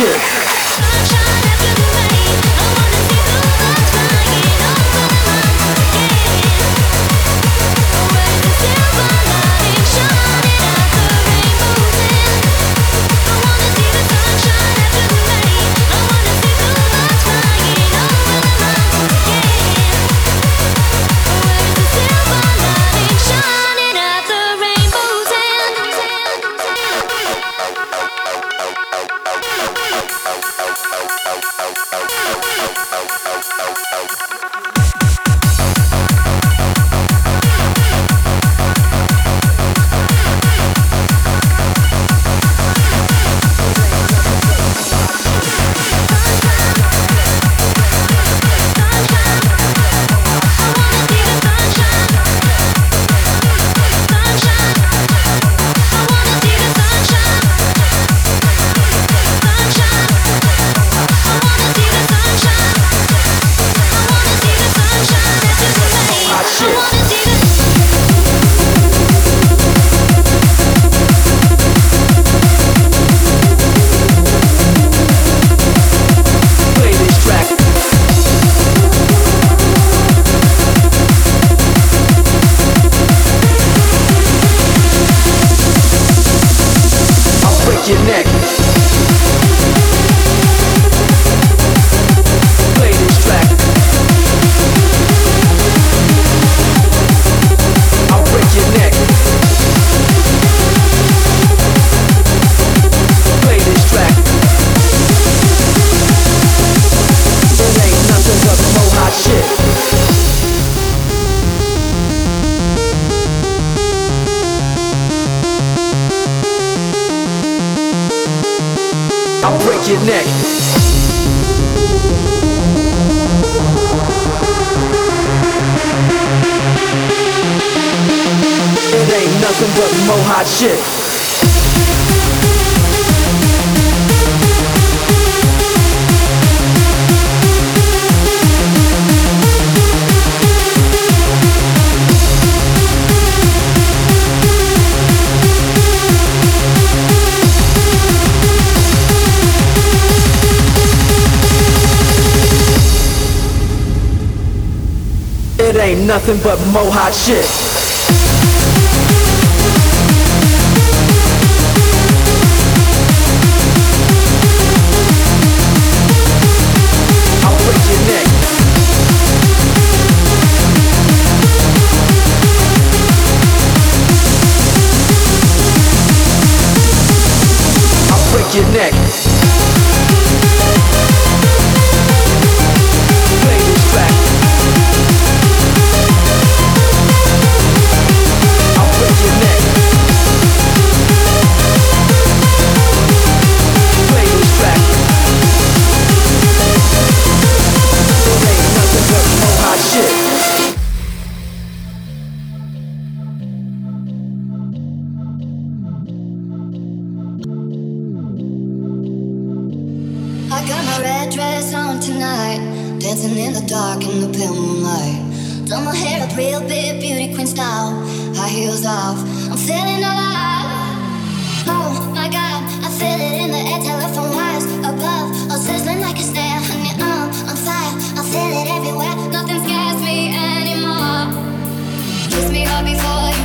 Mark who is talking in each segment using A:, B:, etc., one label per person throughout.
A: shit. hot shit. it ain't nothing but mo hot shit.
B: My red dress on tonight, dancing in the dark in the pale moonlight. Done my hair up real big, beauty queen style, high heels off. I'm feeling alive. Oh my God, I feel it in the air, telephone wires above, all sizzling like a snare. Honey, I'm on fire, I feel it everywhere. Nothing scares me anymore. Kiss me hard before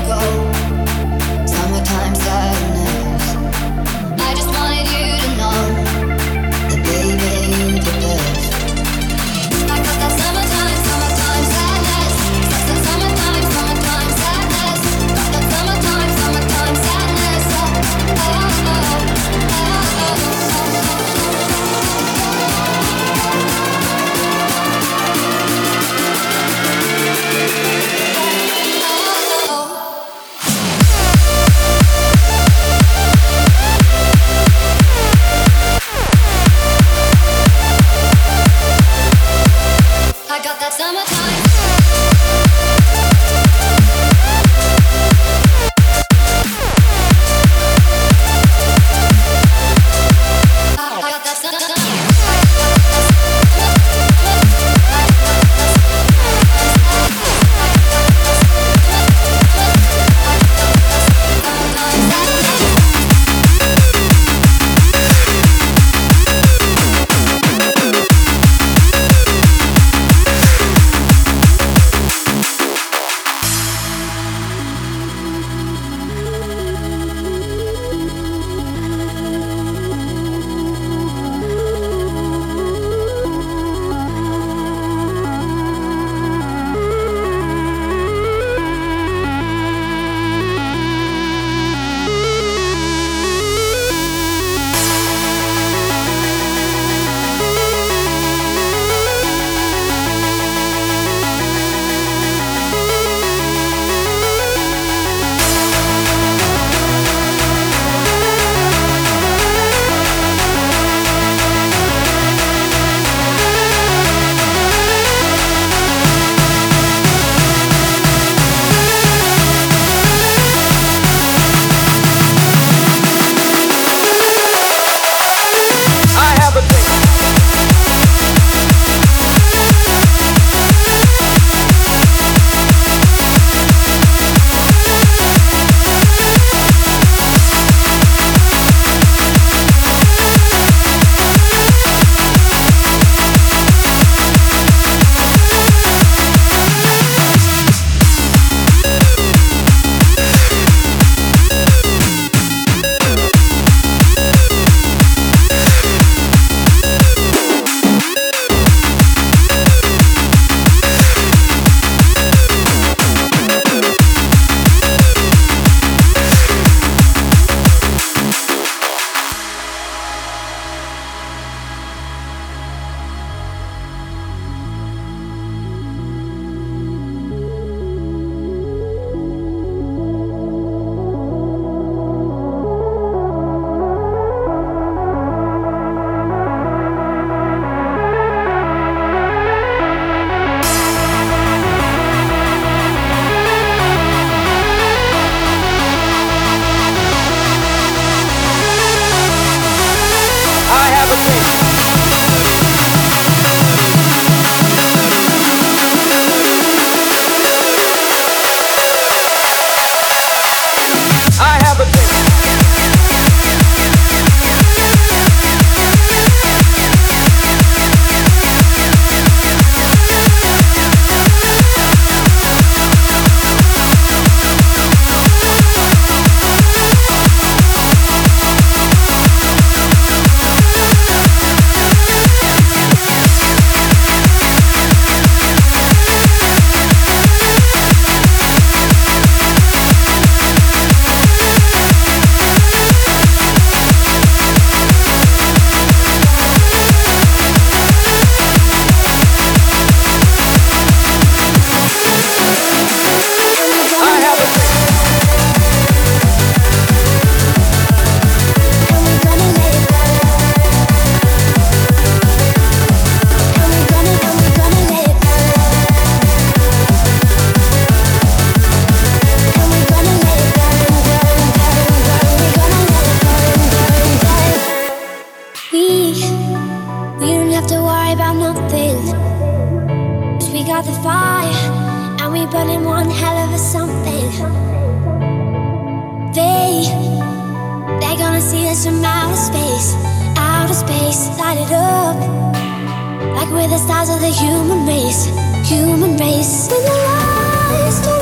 B: stars of the human race, human race. When
C: your eyes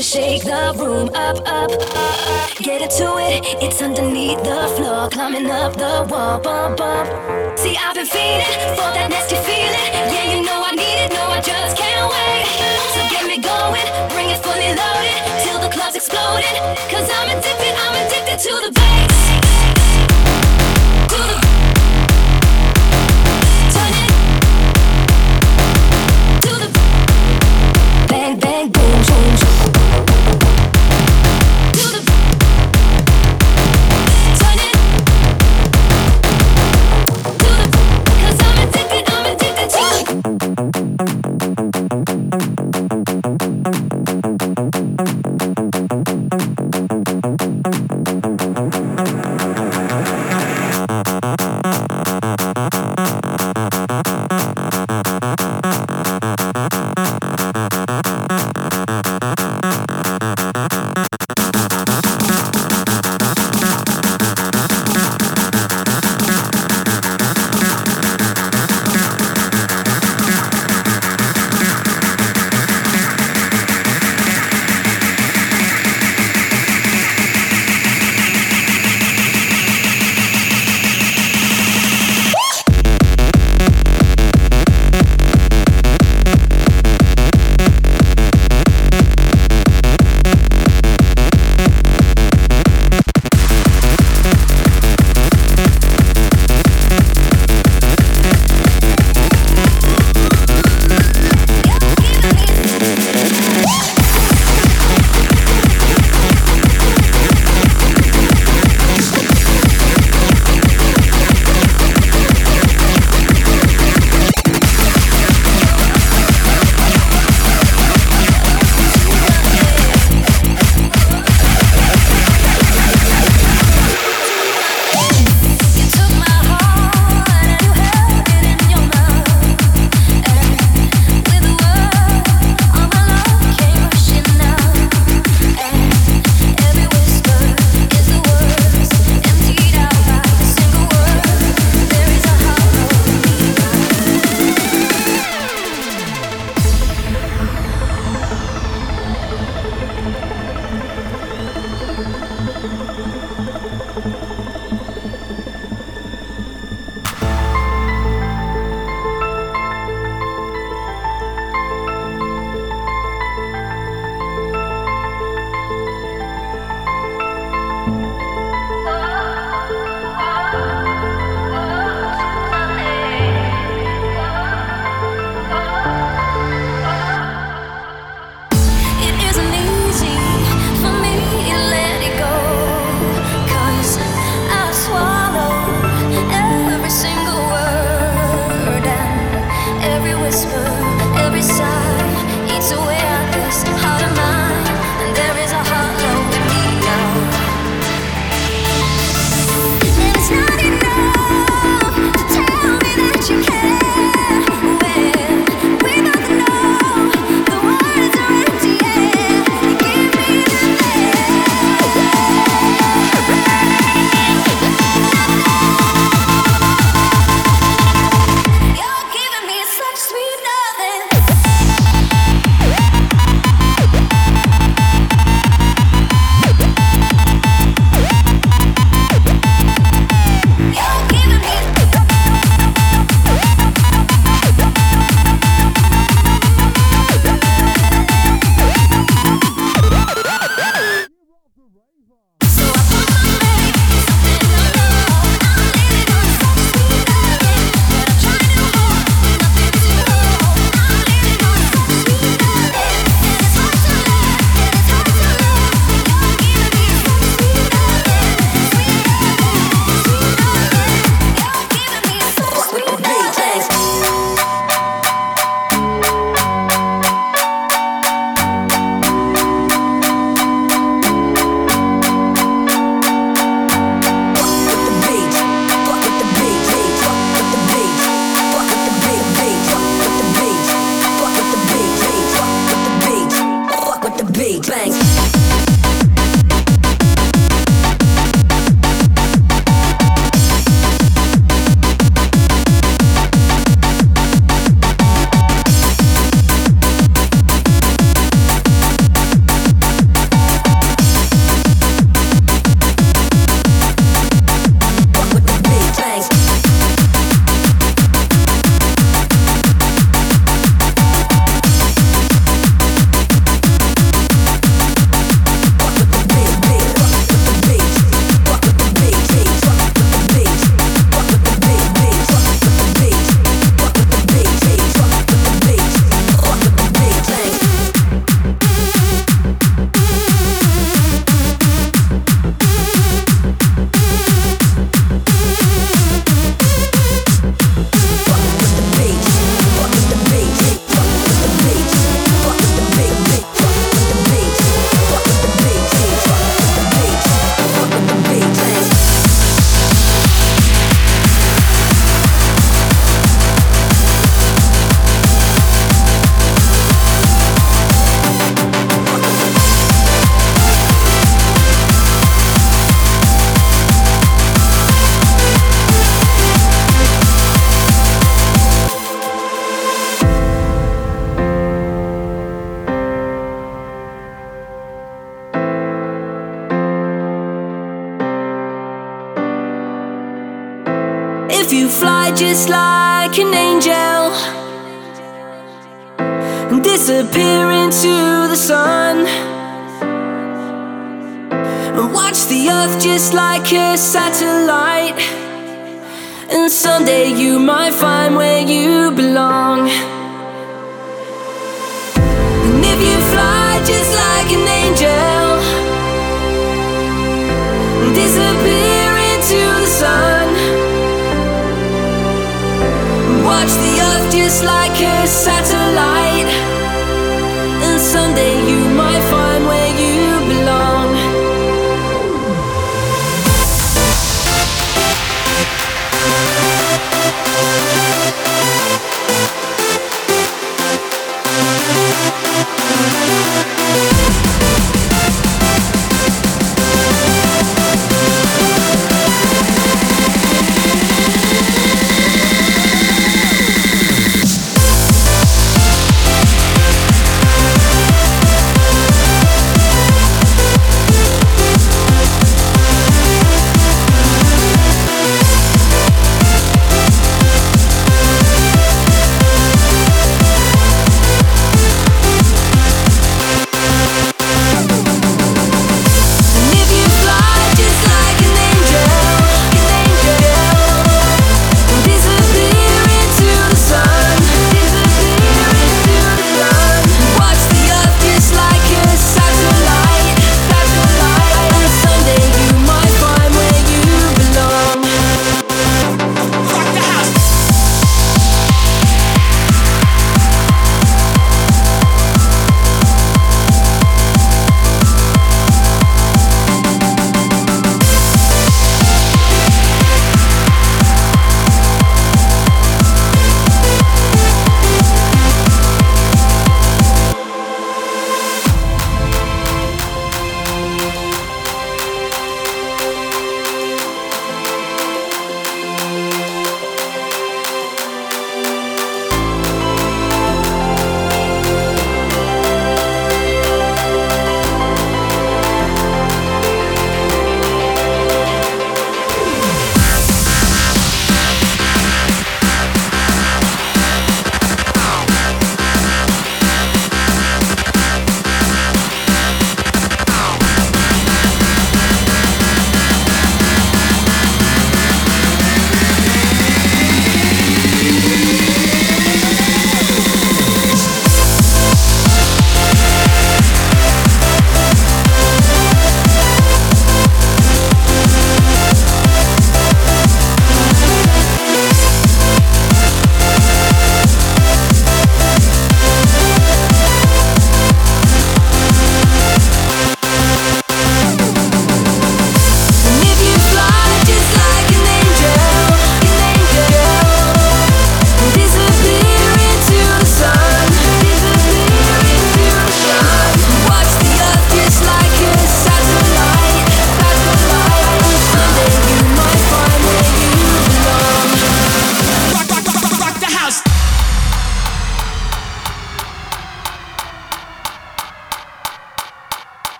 C: shake the room up, up, up. Get into it, it's underneath the floor, climbing up the wall, bump, bump. See, I've been feeding for that nasty feeling. Yeah, you know I need it, no, I just can't wait. So get me going, bring it fully loaded till the club's exploding. Cause I'm addicted, I'm addicted to the bass.